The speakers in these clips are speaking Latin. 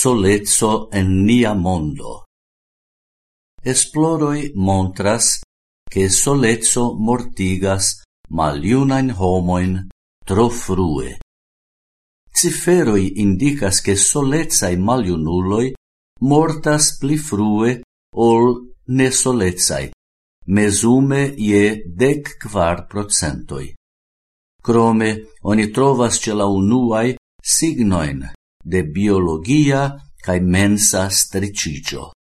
solezzo en nia mondo. Esploroi montras che solezzo mortigas maliunain homoin tro frue. Ciferoi indicas che solezzai maliunulloi mortas pli frue ol ne solezzai, mesume je dec quar procentoi. Crome, oni trovas ce la unuai signoin de biologia cae mensa stricigio.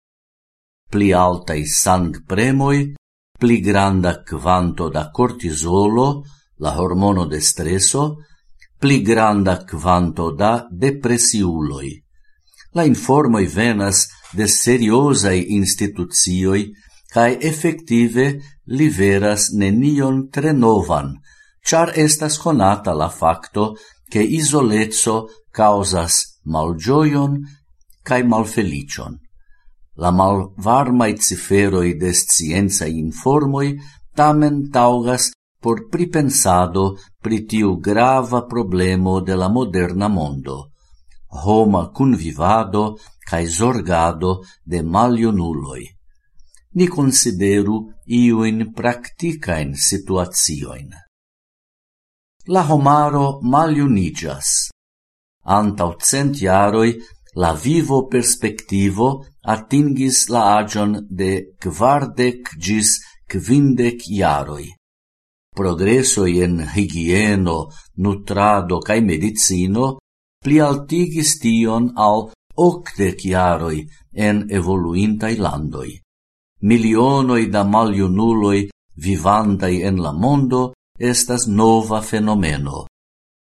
Pli altai sang premoi, pli granda quanto da cortisolo, la hormono de stresso, pli granda quanto da depressiuloi. La informoi venas de seriosai institucioi cae effective liveras nenion tre novan, char estas conata la facto che isolezzo causas malgioion cae malfelicion. La malvarmai ciferoi de scienzai informoi tamen taugas por pripensado pri tiu grava problemo de la moderna mondo, homa convivado cae zorgado de malionuloi. Ni consideru iuin practicaen situatioin. La homaro maliunigas, antau cent jaroi la vivo perspectivo atingis la agion de quardec gis quindec jaroi. Progressoi en higieno, nutrado cae medicino pli altigis tion al octec jaroi en evoluintai landoi. Milionoi da maliunuloi vivantai en la mondo estas nova fenomeno.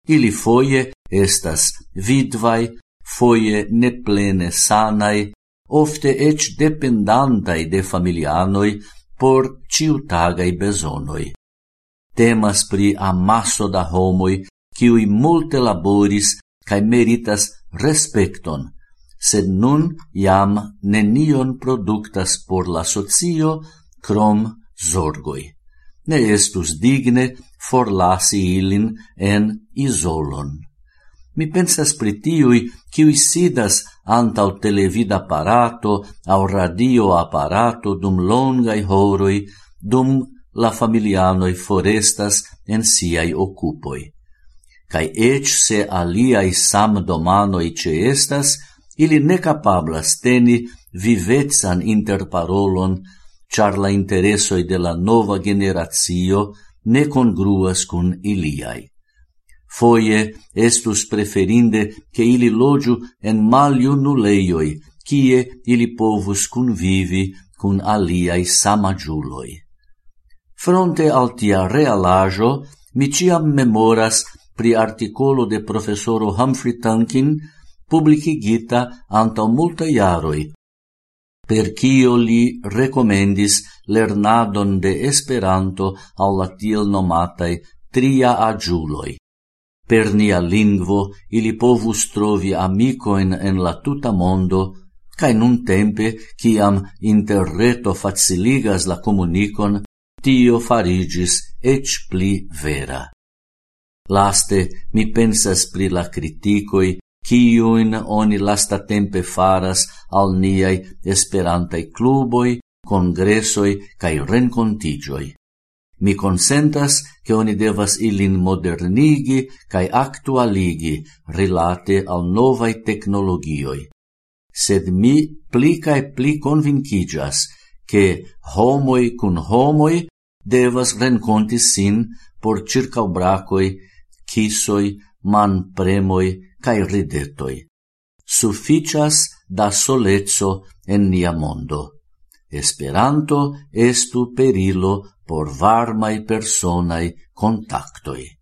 Ili foie estas vidvai, foie neplene sanai, ofte ec dependantai de familianoi por ciutagai besonoi. Temas pri amasso da homoi, ciui multe laboris cae meritas respecton, sed nun iam nenion productas por la socio crom zorgoi. Ne estus digne forlasi ilin en isolon. Mi pensas pri tiui, kiui sidas antau televid aparato au radio aparato dum longai horoi, dum la familianoi forestas en siai occupoi. Cai ec se aliai sam domanoi ce estas, ili ne capablas teni vivetsan interparolon, char la interesoi de la nova generatio ne congruas cun iliai foie estus preferinde che ili logiu en maliunuleioi, cie ili povus convivi cun aliai samagiuloi. Fronte al tia realajo, mi ciam memoras pri articolo de professoro Humphrey Tankin publicigita antau multa iaroi, per cio li recomendis lernadon de Esperanto alla tiel nomatai tria agiuloi per nia lingvo ili povus trovi amicoin en la tuta mondo, cae nun tempe, ciam interreto faciligas la comunicon, tio farigis ec pli vera. Laste mi pensas pri la criticoi, ciuin oni lasta tempe faras al niai esperantai cluboi, congressoi cae rencontigioi mi consentas che oni devas ilin modernigi cae actualigi rilate al novai technologioi. Sed mi pli cae pli convincigas che homoi cun homoi devas renconti sin por circa bracoi, kisoi, man premoi cae ridetoi. Sufficias da solezzo en nia mondo. Esperanto estu perilo por varmai personai contactoi.